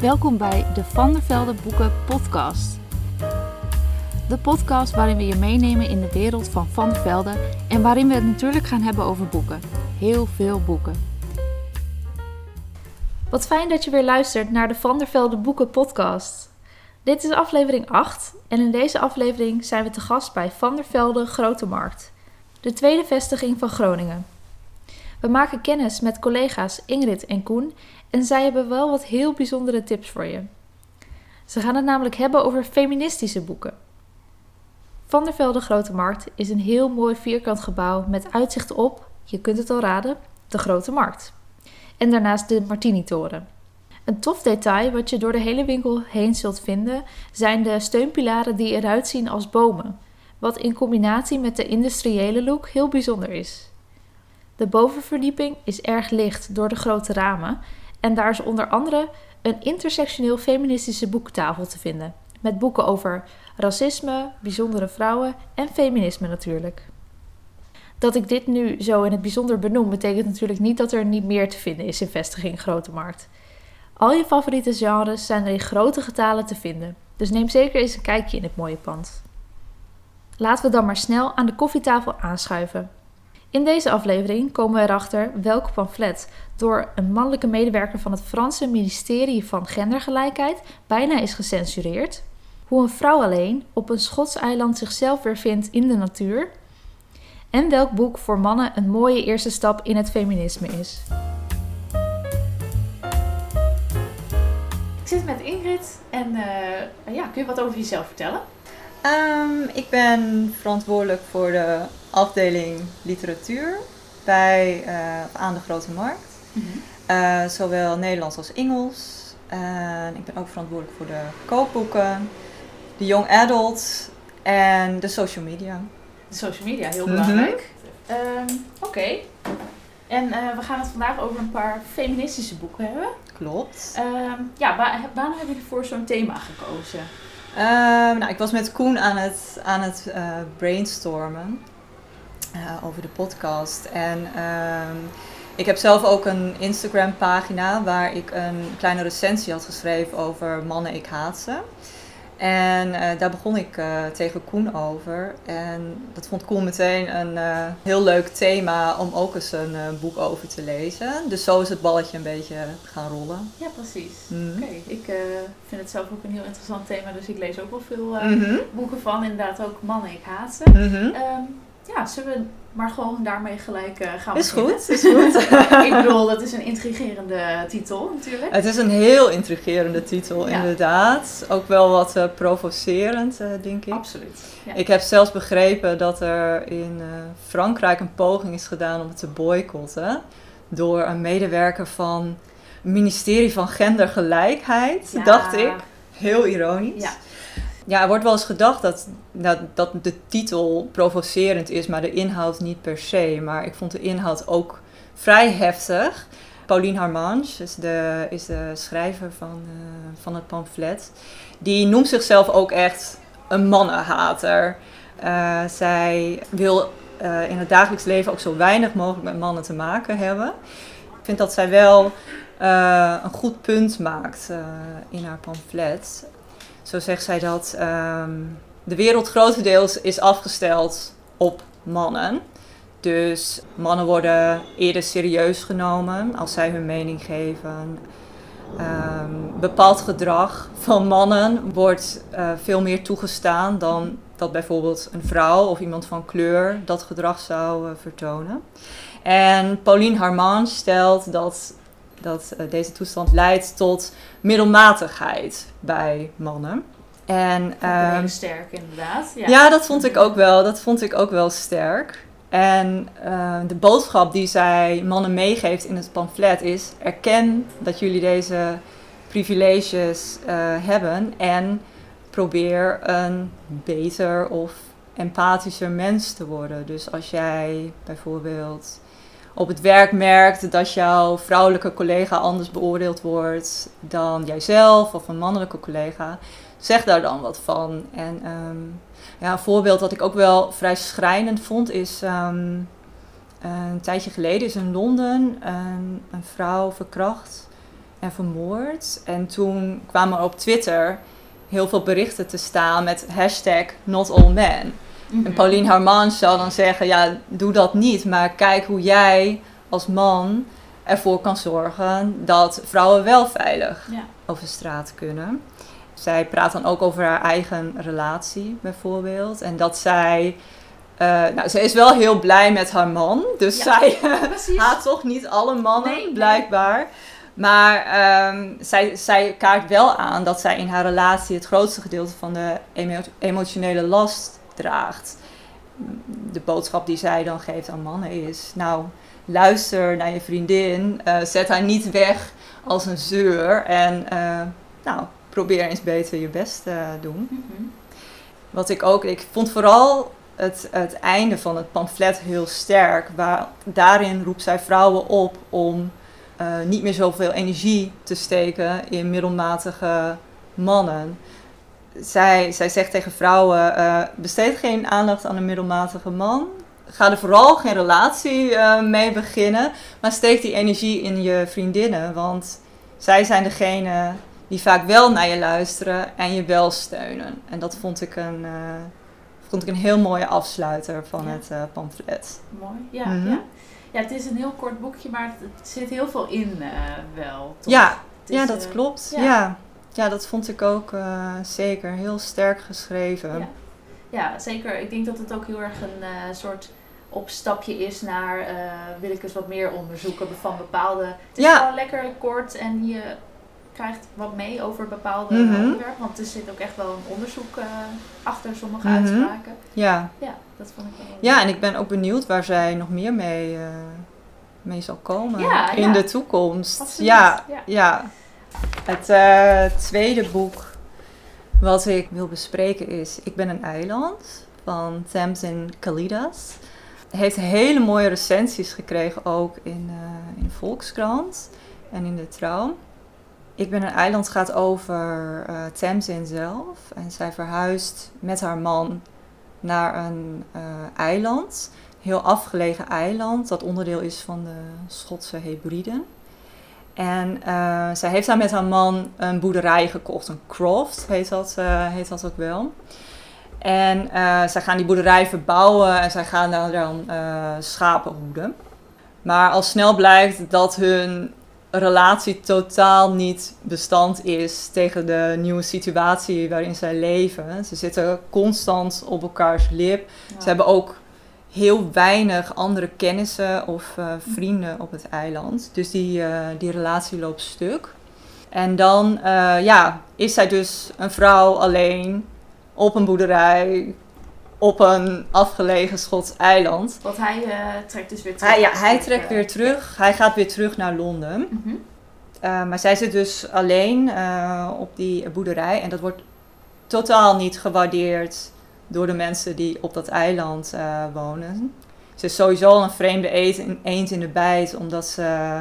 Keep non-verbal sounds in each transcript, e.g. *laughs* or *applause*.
Welkom bij de Van der Velde Boeken Podcast. De podcast waarin we je meenemen in de wereld van Van der Velde en waarin we het natuurlijk gaan hebben over boeken. Heel veel boeken. Wat fijn dat je weer luistert naar de Van der Velde Boeken Podcast. Dit is aflevering 8 en in deze aflevering zijn we te gast bij Van der Velde Grote Markt, de tweede vestiging van Groningen. We maken kennis met collega's Ingrid en Koen en zij hebben wel wat heel bijzondere tips voor je. Ze gaan het namelijk hebben over feministische boeken. Van der Velde Grote Markt is een heel mooi vierkant gebouw met uitzicht op, je kunt het al raden, de Grote Markt. En daarnaast de Martini-toren. Een tof detail wat je door de hele winkel heen zult vinden zijn de steunpilaren die eruit zien als bomen, wat in combinatie met de industriële look heel bijzonder is. De bovenverdieping is erg licht door de grote ramen en daar is onder andere een intersectioneel feministische boekentafel te vinden, met boeken over racisme, bijzondere vrouwen en feminisme natuurlijk. Dat ik dit nu zo in het bijzonder benoem, betekent natuurlijk niet dat er niet meer te vinden is in vestiging Grote Markt. Al je favoriete genres zijn er in grote getalen te vinden, dus neem zeker eens een kijkje in het mooie pand. Laten we dan maar snel aan de koffietafel aanschuiven. In deze aflevering komen we erachter welk pamflet door een mannelijke medewerker van het Franse ministerie van Gendergelijkheid bijna is gecensureerd, hoe een vrouw alleen op een Schots eiland zichzelf weer vindt in de natuur en welk boek voor mannen een mooie eerste stap in het feminisme is. Ik zit met Ingrid en uh, ja, kun je wat over jezelf vertellen? Um, ik ben verantwoordelijk voor de afdeling literatuur bij, uh, aan de Grote Markt. Mm -hmm. uh, zowel Nederlands als Engels. En ik ben ook verantwoordelijk voor de kookboeken, de young adult en de social media. De social media, heel belangrijk. Mm -hmm. um, Oké. Okay. En uh, we gaan het vandaag over een paar feministische boeken hebben. Klopt. Um, ja, waar, waarom heb je voor zo'n thema gekozen? Uh, nou, ik was met Koen aan het, aan het uh, brainstormen uh, over de podcast. En ik heb zelf ook een Instagram pagina waar ik een kleine recensie had geschreven over mannen, ik haat ze. En uh, daar begon ik uh, tegen Koen over. En dat vond Koen meteen een uh, heel leuk thema om ook eens een boek over te lezen. Dus zo is het balletje een beetje gaan rollen. Ja, precies. Mm. Oké, okay. ik vind het zelf ook een heel interessant thema. Dus ik lees ook wel veel mm -hmm. boeken van. Inderdaad ook Mannen, ik haat ze. Mm -hmm. um, ja, zullen we maar gewoon daarmee gelijk uh, gaan is beginnen? Goed, is goed. *laughs* ik bedoel, dat is een intrigerende titel natuurlijk. Het is een heel intrigerende titel, ja. inderdaad. Ook wel wat uh, provocerend, uh, denk ik. Absoluut. Ja. Ik heb zelfs begrepen dat er in Frankrijk een poging is gedaan om het te boycotten. Door een medewerker van het ministerie van Gendergelijkheid, ja. dacht ik. Heel ironisch. Ja. Er wordt wel eens gedacht dat, dat, dat de titel provocerend is, maar de inhoud niet per se. Maar ik vond de inhoud ook vrij heftig. Pauline Harmange is de, is de schrijver van, uh, van het pamflet. Die noemt zichzelf ook echt een mannenhater. Uh, zij wil uh, in het dagelijks leven ook zo weinig mogelijk met mannen te maken hebben. Ik vind dat zij wel een goed punt maakt in haar pamflet. Zo zegt zij dat um, de wereld grotendeels is afgesteld op mannen. Dus mannen worden eerder serieus genomen als zij hun mening geven. Um, bepaald gedrag van mannen wordt uh, veel meer toegestaan dan dat bijvoorbeeld een vrouw of iemand van kleur dat gedrag zou uh, vertonen. En Pauline Harman stelt dat dat uh, deze toestand leidt tot middelmatigheid bij mannen. En, um, heel sterk inderdaad. Ja. ja. dat vond ik ook wel. Dat vond ik ook wel sterk. En uh, de boodschap die zij mannen meegeeft in het pamflet is: erken dat jullie deze privileges uh, hebben en probeer een beter of empathischer mens te worden. Dus als jij bijvoorbeeld op het werk merkt dat jouw vrouwelijke collega anders beoordeeld wordt dan jijzelf of een mannelijke collega, zeg daar dan wat van. En um, ja, een voorbeeld dat ik ook wel vrij schrijnend vond is. Um, een tijdje geleden is in Londen een, een vrouw verkracht. en vermoord. En toen kwamen er op Twitter heel veel berichten te staan met hashtag not all. Mhm. En Pauline Harman zou dan zeggen, ja, doe dat niet. Maar kijk hoe jij als man ervoor kan zorgen dat vrouwen wel veilig Ja. over straat kunnen. Zij praat dan ook over haar eigen relatie bijvoorbeeld. En dat zij... eh, nou, ze is wel heel blij met haar man. Dus Ja. zij *laughs* haat toch niet alle mannen, Nee, nee. blijkbaar. Maar ehm, zij, zij kaart wel aan dat zij in haar relatie het grootste gedeelte van de emo- emotionele last draagt. De boodschap die zij dan geeft aan mannen is: Nou, luister naar je vriendin, eh, zet haar niet weg als een zeur en eh, nou, probeer eens beter je best te doen. Mhm. Wat ik ook, ik vond vooral het, het einde van het pamflet heel sterk. Waar, daarin roept zij vrouwen op om eh, niet meer zoveel energie te steken in middelmatige mannen. Zij, zij zegt tegen vrouwen, eh, besteed geen aandacht aan een middelmatige man. Ga er vooral geen relatie eh, mee beginnen. Maar steek die energie in je vriendinnen. Want zij zijn degene die vaak wel naar je luisteren en je wel steunen. En dat vond ik een, eh, vond ik een heel mooie afsluiter van Ja. het pamflet. Mooi. Ja, Mhm. ja. ja, het is een heel kort boekje, maar het, zit heel veel in wel. toch? Ja, ja, dat klopt. ja. Ja. Ja. dat vond ik ook eh, zeker. Heel sterk geschreven. Ja. Ja, zeker. Ik denk dat het ook heel erg een eh, soort opstapje is naar eh, wil ik eens wat meer onderzoeken van bepaalde. Het is Ja. gewoon lekker kort en je krijgt wat mee over bepaalde Mhm. onderwerpen. Want er zit ook echt wel een onderzoek achter sommige Mhm. uitspraken. Ja. Ja, dat vond ik wel. ja, en ik ben ook benieuwd waar zij nog meer mee, mee zal komen Ja, in de toekomst. Absoluut, Ja, ja. Het eh, tweede boek wat ik wil bespreken is Ik ben een eiland van Tamsin Kalidas. Heeft hele mooie recensies gekregen ook in, eh, in de Volkskrant en in de Trouw. Ik ben een eiland gaat over eh Tamsin zelf. En zij verhuist met haar man naar een eh, eiland. Heel afgelegen eiland, dat onderdeel is van de Schotse Hebriden. En eh, zij heeft daar met haar man een boerderij gekocht, een croft heet dat, eh, heet dat ook wel. En eh, zij gaan die boerderij verbouwen en zij gaan daar dan schapen hoeden. Maar al snel blijkt dat hun relatie totaal niet bestand is tegen de nieuwe situatie waarin zij leven. Ze zitten constant op elkaars lip. Ja. Ze hebben ook heel weinig andere kennissen of eh, vrienden op het eiland. Dus die, eh, die relatie loopt stuk. En dan eh, ja, is zij dus een vrouw alleen op een boerderij op een afgelegen Schots eiland. Want hij trekt dus weer terug. Hij, ja, hij trekt weer terug. Hij gaat weer terug naar Londen. mhm. Maar zij zit dus alleen op die boerderij en dat wordt totaal niet gewaardeerd door de mensen die op dat eiland uh, wonen. Ze is sowieso al een vreemde eend in, de bijt, omdat ze,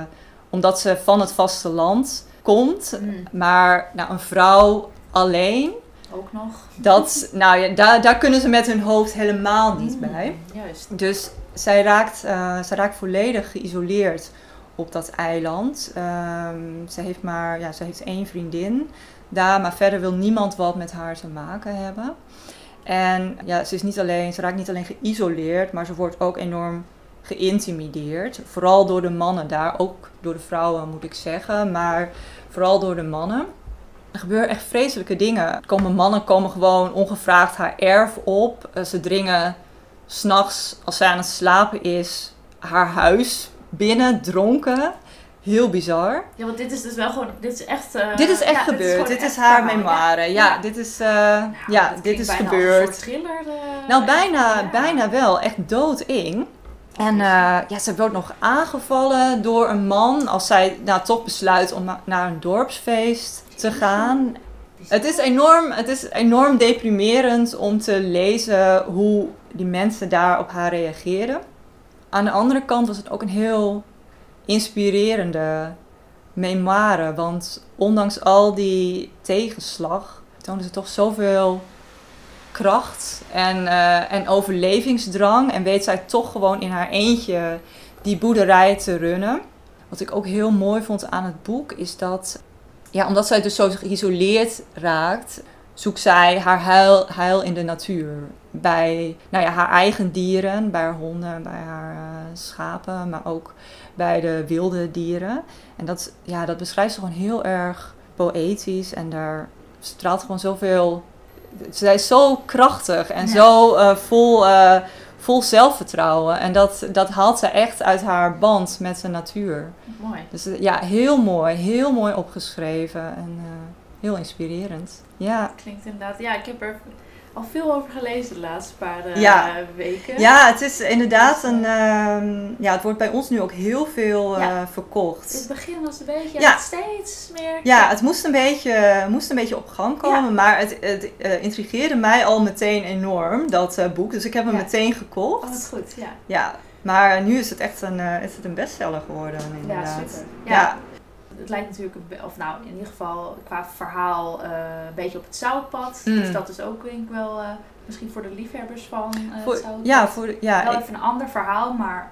omdat ze van het vasteland komt. Mm. Maar nou, een vrouw alleen, Ook nog. dat, *laughs* nou ja, daar, daar kunnen ze met hun hoofd helemaal niet Mm, bij. Juist. Dus zij raakt, uh, zij raakt volledig geïsoleerd op dat eiland. Um, ze, heeft maar, ja, ze heeft één vriendin daar, maar verder wil niemand wat met haar te maken hebben. En ja, ze, is niet alleen, ze raakt niet alleen geïsoleerd, maar ze wordt ook enorm geïntimideerd. Vooral door de mannen daar, ook door de vrouwen moet ik zeggen, maar vooral door de mannen. Er gebeuren echt vreselijke dingen. Komen mannen komen gewoon ongevraagd haar erf op. Uh, ze dringen s'nachts, als zij aan het slapen is, haar huis binnen, dronken. Heel bizar. Ja, want dit is dus wel gewoon, dit is echt... Uh, dit is echt ja, gebeurd. Dit is, dit is haar memoire. Ja, dit is, uh, Nou, ja, dit is gebeurd. Een thriller. eh, Nou, bijna, ja. bijna wel. Echt doodeng. En uh, ja, ze wordt nog aangevallen door een man als zij nou, toch besluit om naar een dorpsfeest te gaan. Het is, enorm, het is enorm deprimerend om te lezen hoe die mensen daar op haar reageren. Aan de andere kant was het ook een heel inspirerende memoire. Want ondanks al die tegenslag toonde ze toch zoveel kracht en, uh, en overlevingsdrang. En weet zij toch gewoon in haar eentje die boerderij te runnen. wat ik ook heel mooi vond aan het boek is dat, ja, omdat zij dus zo geïsoleerd raakt, zoekt zij haar heil, in de natuur. Bij nou ja, haar eigen dieren, bij haar honden, bij haar uh, schapen, maar ook bij de wilde dieren. En dat, ja, dat beschrijft ze gewoon heel erg poëtisch en daar straalt gewoon zoveel. Zij is zo krachtig en zo uh, vol, uh, vol zelfvertrouwen. En dat, dat haalt ze echt uit haar band met de natuur. Mooi. Dus ja, heel mooi. Heel mooi opgeschreven en heel inspirerend. Ja. Klinkt inderdaad. Ja, ik heb er al veel over gelezen de laatste paar uh, ja. weken. Ja, het is inderdaad een. Uh, ja, het wordt bij ons nu ook heel veel ja. uh, verkocht. In het begin was het een beetje ja. steeds meer. Ja, het moest een beetje, moest een beetje op gang komen, maar het, het intrigeerde mij al meteen enorm, dat boek. Dus ik heb hem meteen gekocht. Oh, dat is goed, ja. Ja, maar nu is het echt een, is het een bestseller geworden, inderdaad. Ja, super. ja het lijkt natuurlijk, of nou in ieder geval qua verhaal, uh, een beetje op het zoutpad. Mm. Dus dat is ook denk ik wel uh, misschien voor de liefhebbers van uh, voor, het zoutpad. Ja, voor de, ja, wel ik, even een ander verhaal, maar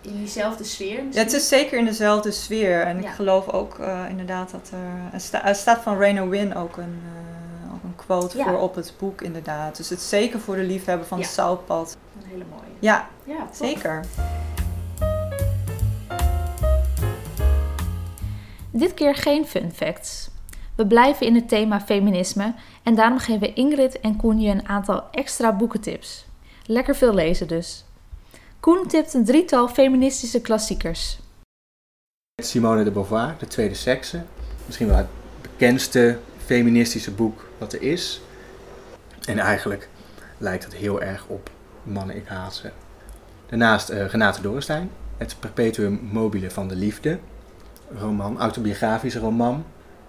in diezelfde sfeer. Ja, het is zeker in dezelfde sfeer. En ja. ik geloof ook inderdaad dat er... Er, sta, er staat van Rainer Win ook een, ook een quote ja. voor op het boek inderdaad. Dus het is zeker voor de liefhebber van het zoutpad. Een hele mooie. Ja, ja zeker. Dit keer geen fun facts. We blijven in het thema feminisme en daarom geven Ingrid en Koen je een aantal extra boekentips. Lekker veel lezen dus. Koen tipt een drietal feministische klassiekers. Simone de Beauvoir, De Tweede Sekse. Misschien wel het bekendste feministische boek wat er is. En eigenlijk lijkt het heel erg op Mannen, ik haat ze. Daarnaast uh, Renate Dorenstein, Het Perpetuum Mobile van de Liefde roman, autobiografische roman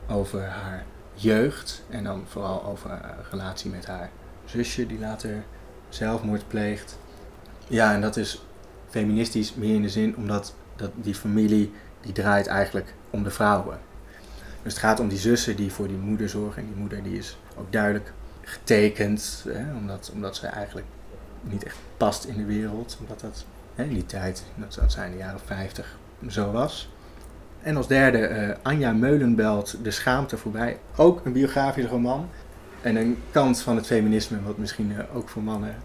over haar jeugd. En dan vooral over haar relatie met haar zusje die later zelfmoord pleegt. Ja, en dat is feministisch meer in de zin omdat dat die familie die draait eigenlijk om de vrouwen. Dus het gaat om die zussen die voor die moeder zorgen. En die moeder die is ook duidelijk getekend, hè, omdat, omdat ze eigenlijk niet echt past in de wereld. Omdat dat hè, in die tijd, dat, dat zijn de jaren 50, zo was. En als derde uh, Anja Meulenbelt, De Schaamte voorbij. Ook een biografisch roman. En een kant van het feminisme, wat misschien uh, ook voor mannen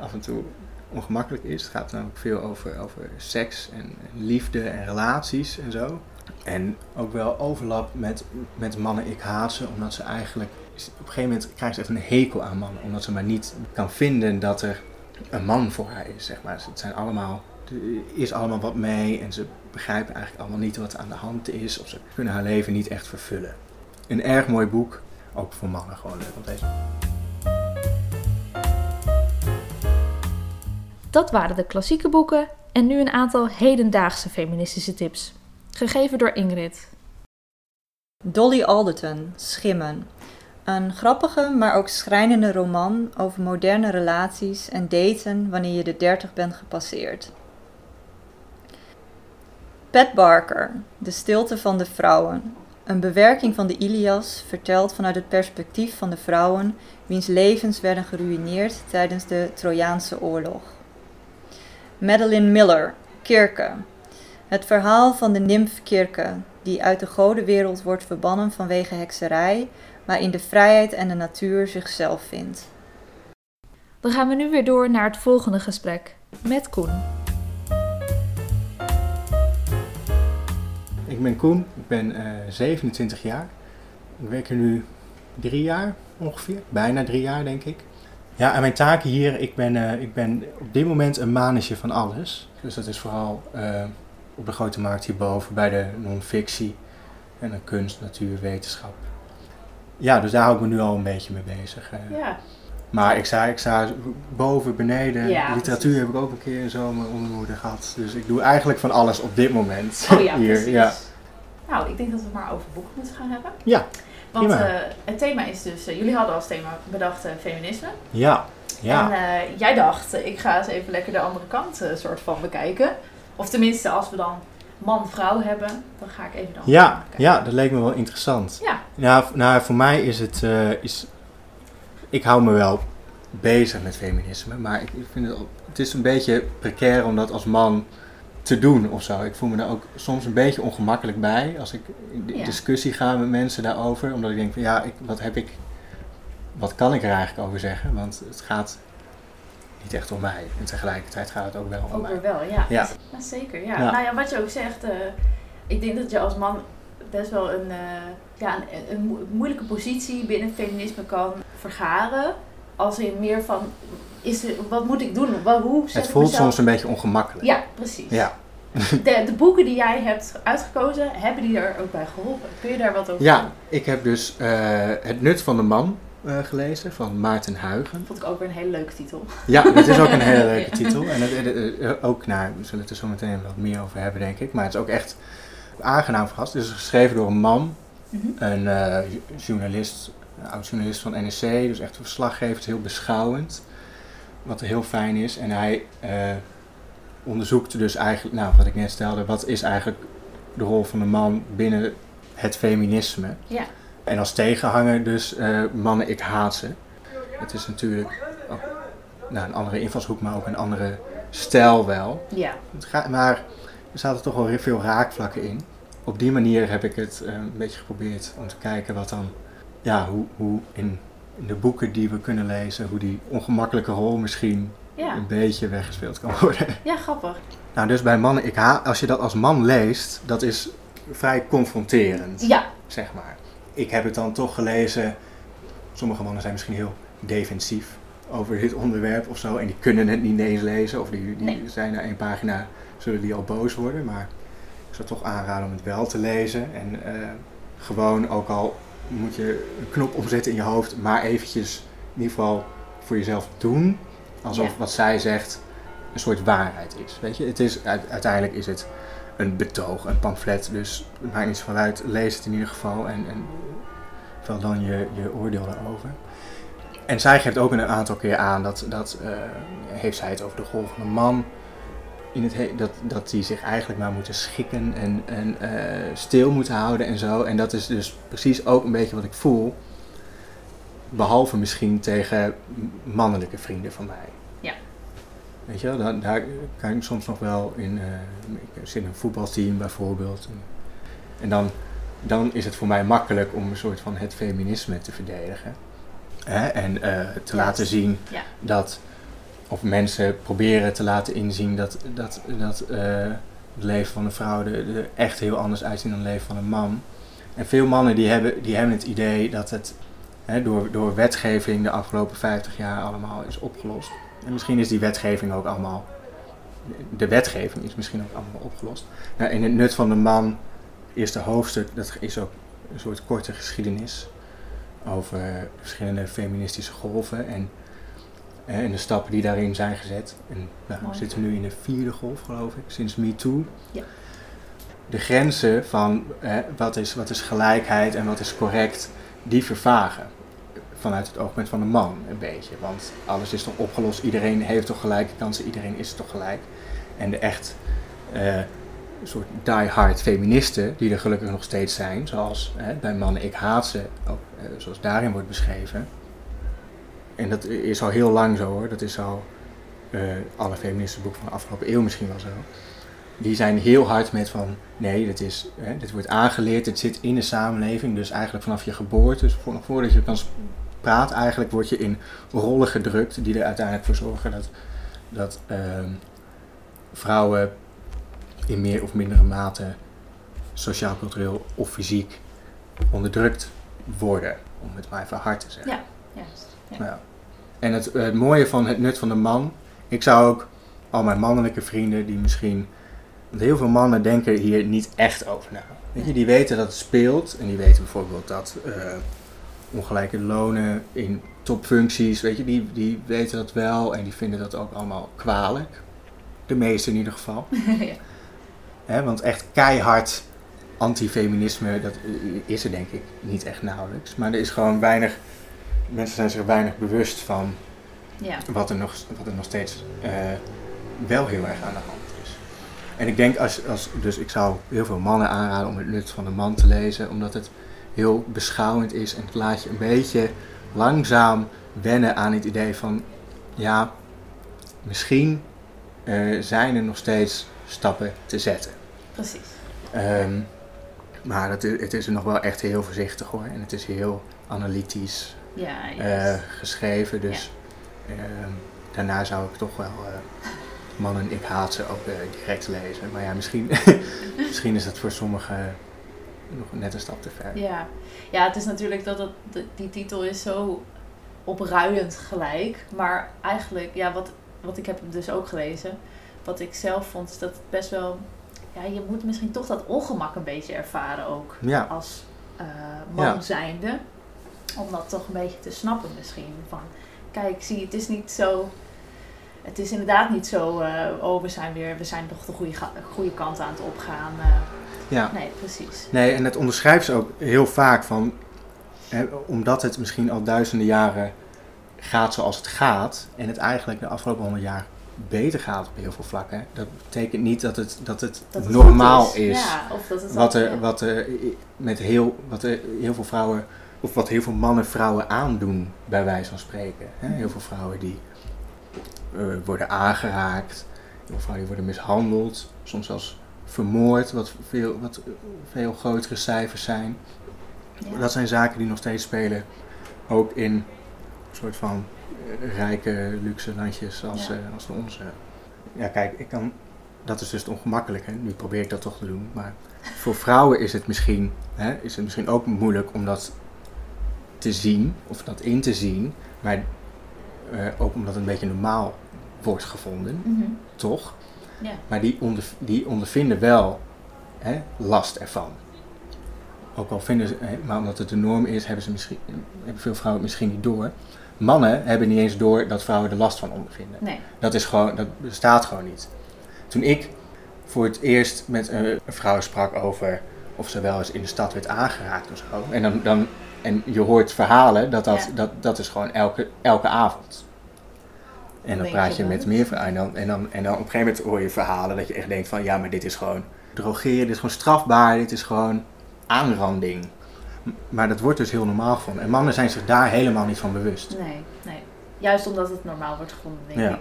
af en toe ongemakkelijk is. Het gaat namelijk veel over, over seks en, liefde en relaties en zo. En ook wel overlap met, met mannen ik haat ze, omdat ze eigenlijk... Op een gegeven moment krijgt ze echt een hekel aan mannen. Omdat ze maar niet kan vinden dat er een man voor haar is, zeg maar. Het zijn allemaal is allemaal wat mee en ze begrijpen eigenlijk allemaal niet wat aan de hand is of ze kunnen haar leven niet echt vervullen. Een erg mooi boek, ook voor mannen gewoon leuk om te lezen. Dat waren de klassieke boeken en nu een aantal hedendaagse feministische tips, gegeven door Ingrid. Dolly Alderton, Schimmen. Een grappige, maar ook schrijnende roman over moderne relaties en daten wanneer je de 30 bent gepasseerd. Pat Barker, De stilte van de vrouwen. Een bewerking van de Ilias verteld vanuit het perspectief van de vrouwen wiens levens werden geruïneerd tijdens de Trojaanse oorlog. Madeline Miller, Kirke. Het verhaal van de nimf Kirke, die uit de godenwereld wordt verbannen vanwege hekserij, maar in de vrijheid en de natuur zichzelf vindt. Dan gaan we nu weer door naar het volgende gesprek met Koen. Ik ben Koen, ik ben uh, 27 jaar. Ik werk er nu drie jaar ongeveer, bijna drie jaar denk ik. Ja, en mijn taken hier, ik ben, uh, ik ben op dit moment een manager van alles. Dus dat is vooral uh, op de grote markt hierboven bij de non-fictie en de kunst, natuur, wetenschap. Ja, dus daar hou ik me nu al een beetje mee bezig. Ja. Maar ik sta, ik sta boven, beneden. Ja, Literatuur precies. heb ik ook een keer een zomer onder gehad. Dus ik doe eigenlijk van alles op dit moment. Oh ja, *laughs* hier. Precies. Ja. Nou, ik denk dat we het maar over boeken moeten gaan hebben. Ja. Want uh, het thema is dus, uh, jullie hadden als thema bedacht uh, feminisme. Ja. ja. En jij dacht, ik ga eens even lekker de andere kant soort van bekijken. Of tenminste, als we dan man-vrouw hebben, dan ga ik even dan. Ja, ja, dat leek me wel interessant. Ja. Nou, nou voor mij is het, is, ik hou me wel bezig met feminisme, maar ik vind het, het is een beetje precair om dat als man te doen of zo. Ik voel me daar ook soms een beetje ongemakkelijk bij als ik in Ja. discussie ga met mensen daarover. Omdat ik denk van ja, ik, wat heb ik, wat kan ik er eigenlijk over zeggen? Want het gaat niet echt om mij. En tegelijkertijd gaat het ook wel om Ook mij. weer wel, ja. Ja. Ja, zeker. Ja. Ja. Nou ja, wat je ook zegt, eh, ik denk dat je als man best wel een, eh, ja, een, een mo- moeilijke positie binnen het feminisme kan vergaren. Als in meer van, is er, wat moet ik doen? Wat, hoe Het voelt mezelf- soms een beetje ongemakkelijk. Ja, precies. Ja. *laughs* De, de boeken die jij hebt uitgekozen, hebben die er ook bij geholpen? Kun je daar wat over Ja, ik heb dus eh, Het Nut van de Man eh, gelezen van Maarten Huigen. Vond ik ook weer een hele leuke titel. Ja, dat is ook een hele *laughs* leuke titel. En het, het- het- het- ook, nou, we zullen het er zo meteen wat meer over hebben, denk ik. Maar het is ook echt aangenaam verrast. Het is geschreven door een man, Mhm. een eh, journalist, een oud-journalist van NRC. Dus echt een verslaggever, heel beschouwend. Wat heel fijn is. En hij eh, onderzoekt dus eigenlijk, nou, wat ik net stelde, wat is eigenlijk de rol van de man binnen het feminisme. Ja. En als tegenhanger dus eh, mannen, ik haat ze. Het is natuurlijk ook, nou, een andere invalshoek, maar ook een andere stijl wel. Ja. Het gaat, maar zaten toch wel veel raakvlakken in. Op die manier heb ik het eh, een beetje geprobeerd om te kijken wat dan, ja, hoe, hoe in, in de boeken die we kunnen lezen, hoe die ongemakkelijke rol misschien Ja. een beetje weggespeeld kan worden. ja, grappig. Nou, dus bij mannen, ik ha als je dat als man leest, dat is vrij confronterend Ja, zeg maar. Ik heb het dan toch gelezen. Sommige mannen zijn misschien heel defensief over dit onderwerp of zo. En die kunnen het niet eens lezen. Of die, die Nee. zijn na één pagina, zullen die al boos worden. Maar ik zou toch aanraden om het wel te lezen. En eh, gewoon, ook al moet je een knop omzetten in je hoofd, maar eventjes in ieder geval voor jezelf doen. Alsof Ja. wat zij zegt een soort waarheid is. Weet je, het is, uit- uiteindelijk is het een betoog, een pamflet. Dus het maakt niet zoveel uit. Lees het in ieder geval en, en vel dan je, je oordeel daarover. En zij geeft ook een aantal keer aan dat, dat eh, heeft zij het over de een man. In het he- dat, dat die zich eigenlijk maar moeten schikken en, en eh, stil moeten houden en zo. En dat is dus precies ook een beetje wat ik voel. Behalve misschien tegen mannelijke vrienden van mij. Ja. Weet je wel, daar, daar kan ik soms nog wel in. eh, ik zit in een voetbalteam bijvoorbeeld. En, dan, dan is het voor mij makkelijk om een soort van het feminisme te verdedigen. Hè? En eh, te laten zien Ja. dat. Of mensen proberen te laten inzien dat, dat, dat eh, het leven van een vrouw er, echt heel anders uitziet dan het leven van een man. En veel mannen die hebben, die hebben het idee dat het hè, door, door wetgeving de afgelopen 50 jaar allemaal is opgelost. En misschien is die wetgeving ook allemaal. De wetgeving is misschien ook allemaal opgelost. Nou, in het nut van de man, eerste hoofdstuk, dat is ook een soort korte geschiedenis over verschillende feministische golven en, en de stappen die daarin zijn gezet. En nou, we zitten nu in de vierde golf, geloof ik, sinds MeToo. Ja. De grenzen van eh, wat, is, wat is gelijkheid en wat is correct, die vervagen vanuit het oogpunt van de man een beetje. Want alles is toch opgelost, iedereen heeft toch gelijke kansen, iedereen is toch gelijk. En de echt eh, soort die-hard feministen, die er gelukkig nog steeds zijn, zoals hè, bij mannen ik haat ze, ook, eh, zoals daarin wordt beschreven. En dat is al heel lang zo hoor, dat is al eh, alle feministenboeken van de afgelopen eeuw misschien wel zo. Die zijn heel hard met van, nee, dit, is, hè, dit wordt aangeleerd, dit zit in de samenleving, dus eigenlijk vanaf je geboorte, dus voor, nog voordat je kan praat, eigenlijk word je in rollen gedrukt die er uiteindelijk voor zorgen dat, dat ehm, vrouwen in meer of mindere mate sociaal, cultureel of fysiek onderdrukt worden, om het maar even hard te zeggen. Ja. Juist. Ja. Ja. En het, het mooie van het nut van de man, ik zou ook al mijn mannelijke vrienden die misschien, want heel veel mannen denken hier niet echt over na. Weet je, die weten dat het speelt en die weten bijvoorbeeld dat eh, ongelijke lonen in topfuncties, weet je, die, die weten dat wel en die vinden dat ook allemaal kwalijk. De meeste in ieder geval. *laughs* ja. Want echt keihard antifeminisme, dat is er denk ik niet echt nauwelijks. Maar er is gewoon weinig, mensen zijn zich weinig bewust van ja. wat er nog, wat er nog steeds eh, wel heel erg aan de hand is. En ik denk, als, als, dus ik zou heel veel mannen aanraden om het nut van de man te lezen, omdat het heel beschouwend is en het laat je een beetje langzaam wennen aan het idee van, ja, misschien eh, zijn er nog steeds stappen te zetten. Precies. Ehm, maar het, is- het is nog wel echt heel voorzichtig hoor. En het is heel analytisch Ja, eh, geschreven. Dus ehm, daarna zou ik toch wel eh, Mannen, ik haat ze ook eh, direct lezen. Maar ja, misschien, *laughs* misschien is dat voor sommigen nog net een stap te ver. Ja. ja, het is natuurlijk dat de- die titel is zo opruiend gelijk. Maar eigenlijk, ja, wat, wat ik heb dus ook gelezen. Wat ik zelf vond, is dat het best wel... Ja, je moet misschien toch dat ongemak een beetje ervaren ook. Ja, Als man Ja. zijnde. Om dat toch een beetje te snappen misschien. Van, kijk, zie, het is niet zo... Het is inderdaad niet zo, eh, oh, we zijn weer, we zijn toch de goede, goede kant aan het opgaan. eh. ja. nee, precies. Nee, en het onderschrijft ze ook heel vaak van, hè, omdat het misschien al duizenden jaren gaat zoals het gaat, en het eigenlijk de afgelopen honderd jaar beter gaat op heel veel vlakken. Dat betekent niet dat het, dat het, Dat het normaal is. Ja, of dat het Wat er, wat er met heel, wat er heel veel vrouwen, of wat heel veel mannen vrouwen aandoen, bij wijze van spreken. Hè? Heel veel vrouwen die eh, worden aangeraakt, heel veel vrouwen die worden mishandeld, soms zelfs vermoord, wat veel, wat veel grotere cijfers zijn. Ja. Dat zijn zaken die nog steeds spelen, ook in een soort van eh, rijke, luxe landjes als, Ja. eh, als de onze. Ja, kijk, ik kan, dat is dus het ongemakkelijke. Nu probeer ik dat toch te doen, maar voor vrouwen is het misschien, hè, is het misschien ook moeilijk om dat te zien, of dat in te zien, maar eh, ook omdat het een beetje normaal wordt gevonden, Mhm. toch? Ja. Maar die, onder, die ondervinden wel hè, last ervan. Ook al vinden ze, hè, maar omdat het de norm is, hebben, ze misschien, hebben veel vrouwen het misschien niet door. Mannen hebben niet eens door dat vrouwen er last van ondervinden. Nee. Dat, is gewoon, dat bestaat gewoon niet. Toen ik voor het eerst met een, een vrouw sprak over of ze wel eens in de stad werd aangeraakt of zo. En, dan, dan, en je hoort verhalen, dat, dat, dat, dat is gewoon elke, elke avond. En dan praat je met meer vrouwen. En dan, en, dan, en dan op een gegeven moment hoor je verhalen dat je echt denkt van ja, maar dit is gewoon drogeren, dit is gewoon strafbaar, dit is gewoon aanranding. Maar dat wordt dus heel normaal gevonden. En mannen zijn zich daar helemaal niet van bewust. Nee, nee. Juist omdat het normaal wordt gevonden, denk Ja. ik.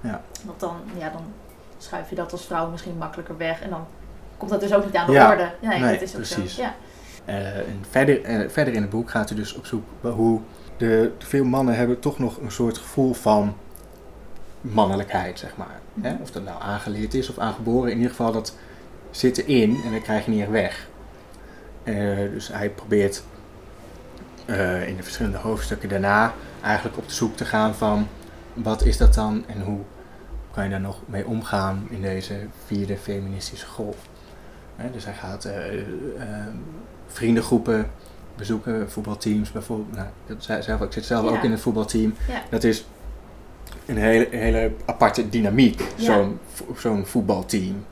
Ja. Want dan, ja, dan schuif je dat als vrouw misschien makkelijker weg. En dan komt dat dus ook niet aan de Ja. orde. Nee, Nee, dat is ook precies. zo. Ja. Eh, en verder, eh, verder in het boek gaat hij dus op zoek hoe de, veel mannen hebben toch nog een soort gevoel van mannelijkheid, zeg maar. Hè? Of dat nou aangeleerd is of aangeboren, in ieder geval dat zit erin en dat krijg je niet weg. Eh, dus hij probeert in de verschillende hoofdstukken daarna eigenlijk op de zoek te gaan van wat is dat dan en hoe kan je daar nog mee omgaan in deze vierde feministische golf. Dus hij gaat vriendengroepen bezoeken, voetbalteams bijvoorbeeld. Nou, dat zelf, ik zit zelf Ja. ook in een voetbalteam. Ja. Dat is een hele, hele aparte dynamiek, Ja. zo'n zo'n voetbalteam.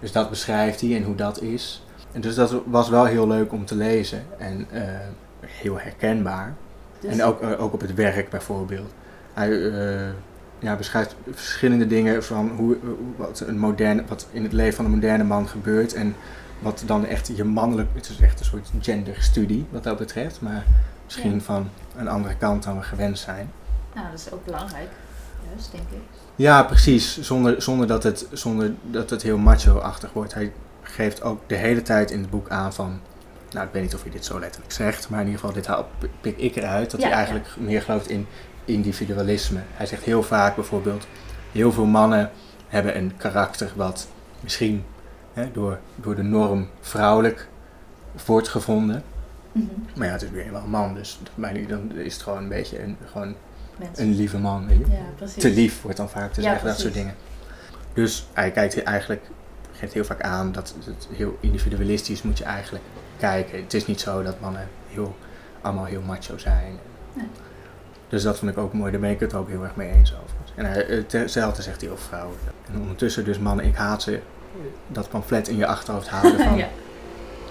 Dus dat beschrijft hij en hoe dat is. En dus dat was wel heel leuk om te lezen en eh, heel herkenbaar. Dus, En ook, eh, ook op het werk bijvoorbeeld. Hij eh, ja, beschrijft verschillende dingen van hoe- wat, een moderne, wat in het leven van een moderne man gebeurt. En wat dan echt je mannelijk... Het is echt een soort genderstudie wat dat betreft. Maar misschien Ja. van een andere kant dan we gewend zijn. nou, dat is ook belangrijk. Juist, denk ik. Ja, precies. Zonder, zonder, dat, het, zonder dat het heel macho-achtig wordt. Hij geeft ook de hele tijd in het boek aan van... Nou, ik weet niet of hij dit zo letterlijk zegt, maar in ieder geval, dit haal- pik ik eruit. Dat Ja, hij eigenlijk meer gelooft in individualisme. Hij zegt heel vaak bijvoorbeeld, heel veel mannen hebben een karakter wat misschien hè, door, door de norm vrouwelijk wordt gevonden. Mhm. Maar ja, het is weer wel een man, dus dan is het gewoon een beetje een, gewoon Mensen. een lieve man. weet je Ja, te lief wordt dan vaak te Ja, zeggen, dat soort dingen. Dus hij kijkt eigenlijk, geeft heel vaak aan dat het heel individualistisch moet je eigenlijk kijken. Het is niet zo dat mannen heel, allemaal heel macho zijn. Nee. Dus dat vond ik ook mooi, daar ben ik het ook heel erg mee eens over. En hij, hetzelfde zegt hij over vrouwen. En ondertussen dus mannen, ik haat ze, dat pamflet in je achterhoofd houden van *laughs* ja.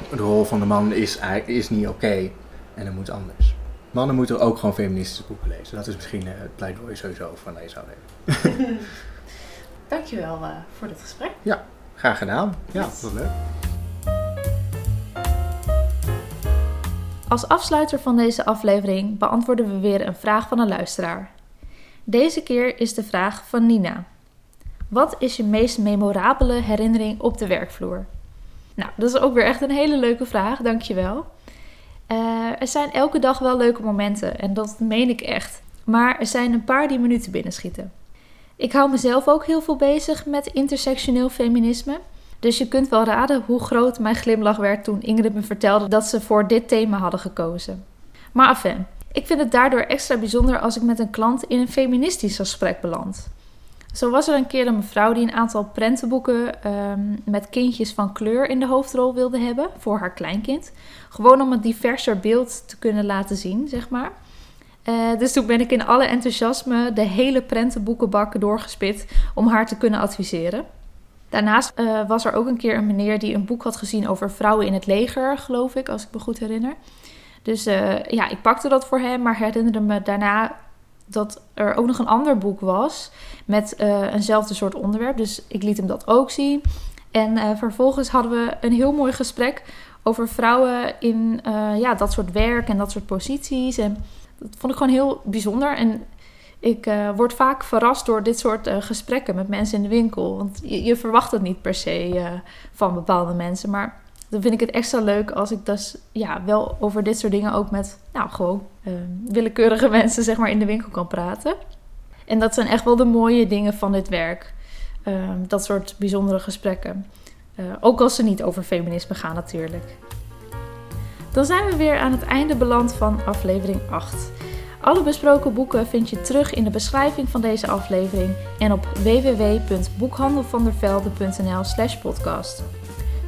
de rol van de man is, eigenlijk- is niet oké en dat moet anders. Mannen moeten ook gewoon feministische boeken lezen. Dat is misschien eh, het pleidooi sowieso van deze aflevering. *laughs* Dankjewel eh voor dit gesprek. Graag gedaan. Ja, Yes. wat leuk. Als afsluiter van deze aflevering beantwoorden we weer een vraag van een luisteraar. Deze keer is de vraag van Nina. Wat is je meest memorabele herinnering op de werkvloer? Nou, dat is ook weer echt een hele leuke vraag, dankjewel. Uh, er zijn elke dag wel leuke momenten en dat meen ik echt. Maar er zijn een paar die me nu te binnen schieten. Ik hou mezelf ook heel veel bezig met intersectioneel feminisme. Dus je kunt wel raden hoe groot mijn glimlach werd toen Ingrid me vertelde dat ze voor dit thema hadden gekozen. Maar enfin, ik vind het daardoor extra bijzonder als ik met een klant in een feministisch gesprek beland. Zo was er een keer een mevrouw die een aantal prentenboeken ehm, met kindjes van kleur in de hoofdrol wilde hebben voor haar kleinkind. Gewoon om een diverser beeld te kunnen laten zien, zeg maar. Uh, dus toen ben ik in alle enthousiasme de hele prentenboekenbak doorgespit om haar te kunnen adviseren. Daarnaast uh, was er ook een keer een meneer die een boek had gezien over vrouwen in het leger, geloof ik, als ik me goed herinner. Dus uh, ja, ik pakte dat voor hem, maar herinnerde me daarna dat er ook nog een ander boek was met uh, eenzelfde soort onderwerp. Dus ik liet hem dat ook zien. En uh, vervolgens hadden we een heel mooi gesprek over vrouwen in uh, ja, dat soort werk en dat soort posities. En dat vond ik gewoon heel bijzonder. En ik word vaak verrast door dit soort gesprekken met mensen in de winkel. Want je, je verwacht het niet per se van bepaalde mensen. Maar dan vind ik het extra leuk als ik dus ja, wel over dit soort dingen ook met nou, gewoon uh, willekeurige *laughs* mensen zeg maar, in de winkel kan praten. En dat zijn echt wel de mooie dingen van dit werk. Uh, dat soort bijzondere gesprekken. Uh, ook als ze niet over feminisme gaan natuurlijk. Dan zijn we weer aan het einde beland van aflevering 8. Alle besproken boeken vind je terug in de beschrijving van deze aflevering en op www.boekhandelvandervelde.nl/slash podcast.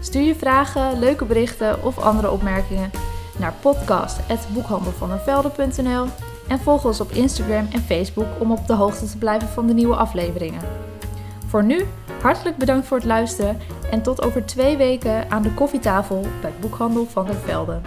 Stuur je vragen, leuke berichten of andere opmerkingen naar podcast.boekhandelvandervelde.nl en volg ons op Instagram en Facebook om op de hoogte te blijven van de nieuwe afleveringen. Voor nu, hartelijk bedankt voor het luisteren en tot over twee weken aan de koffietafel bij Boekhandel van der Velde.